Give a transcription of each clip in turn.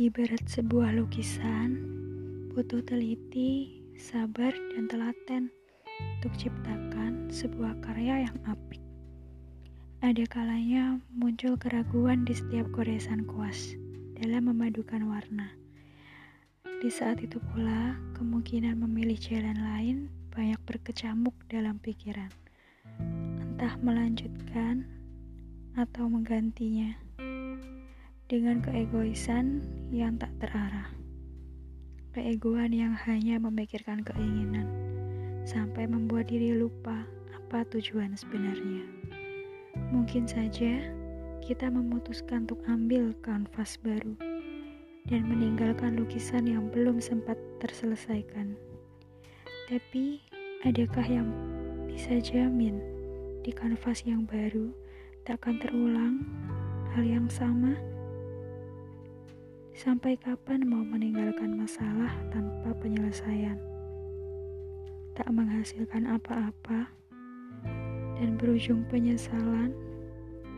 Ibarat sebuah lukisan, butuh teliti, sabar, dan telaten untuk ciptakan sebuah karya yang apik. Ada kalanya muncul keraguan di setiap goresan kuas dalam memadukan warna. Di saat itu pula, kemungkinan memilih jalan lain banyak berkecamuk dalam pikiran. Entah melanjutkan atau menggantinya dengan keegoisan yang tak terarah. Keegoan yang hanya memikirkan keinginan sampai membuat diri lupa apa tujuan sebenarnya. Mungkin saja kita memutuskan untuk ambil kanvas baru dan meninggalkan lukisan yang belum sempat terselesaikan. Tapi, adakah yang bisa jamin di kanvas yang baru takkan terulang hal yang sama? Sampai kapan mau meninggalkan masalah tanpa penyelesaian? Tak menghasilkan apa-apa dan berujung penyesalan,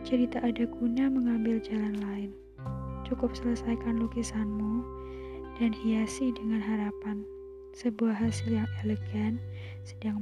jadi tak ada guna mengambil jalan lain. Cukup selesaikan lukisanmu dan hiasi dengan harapan sebuah hasil yang elegan sedang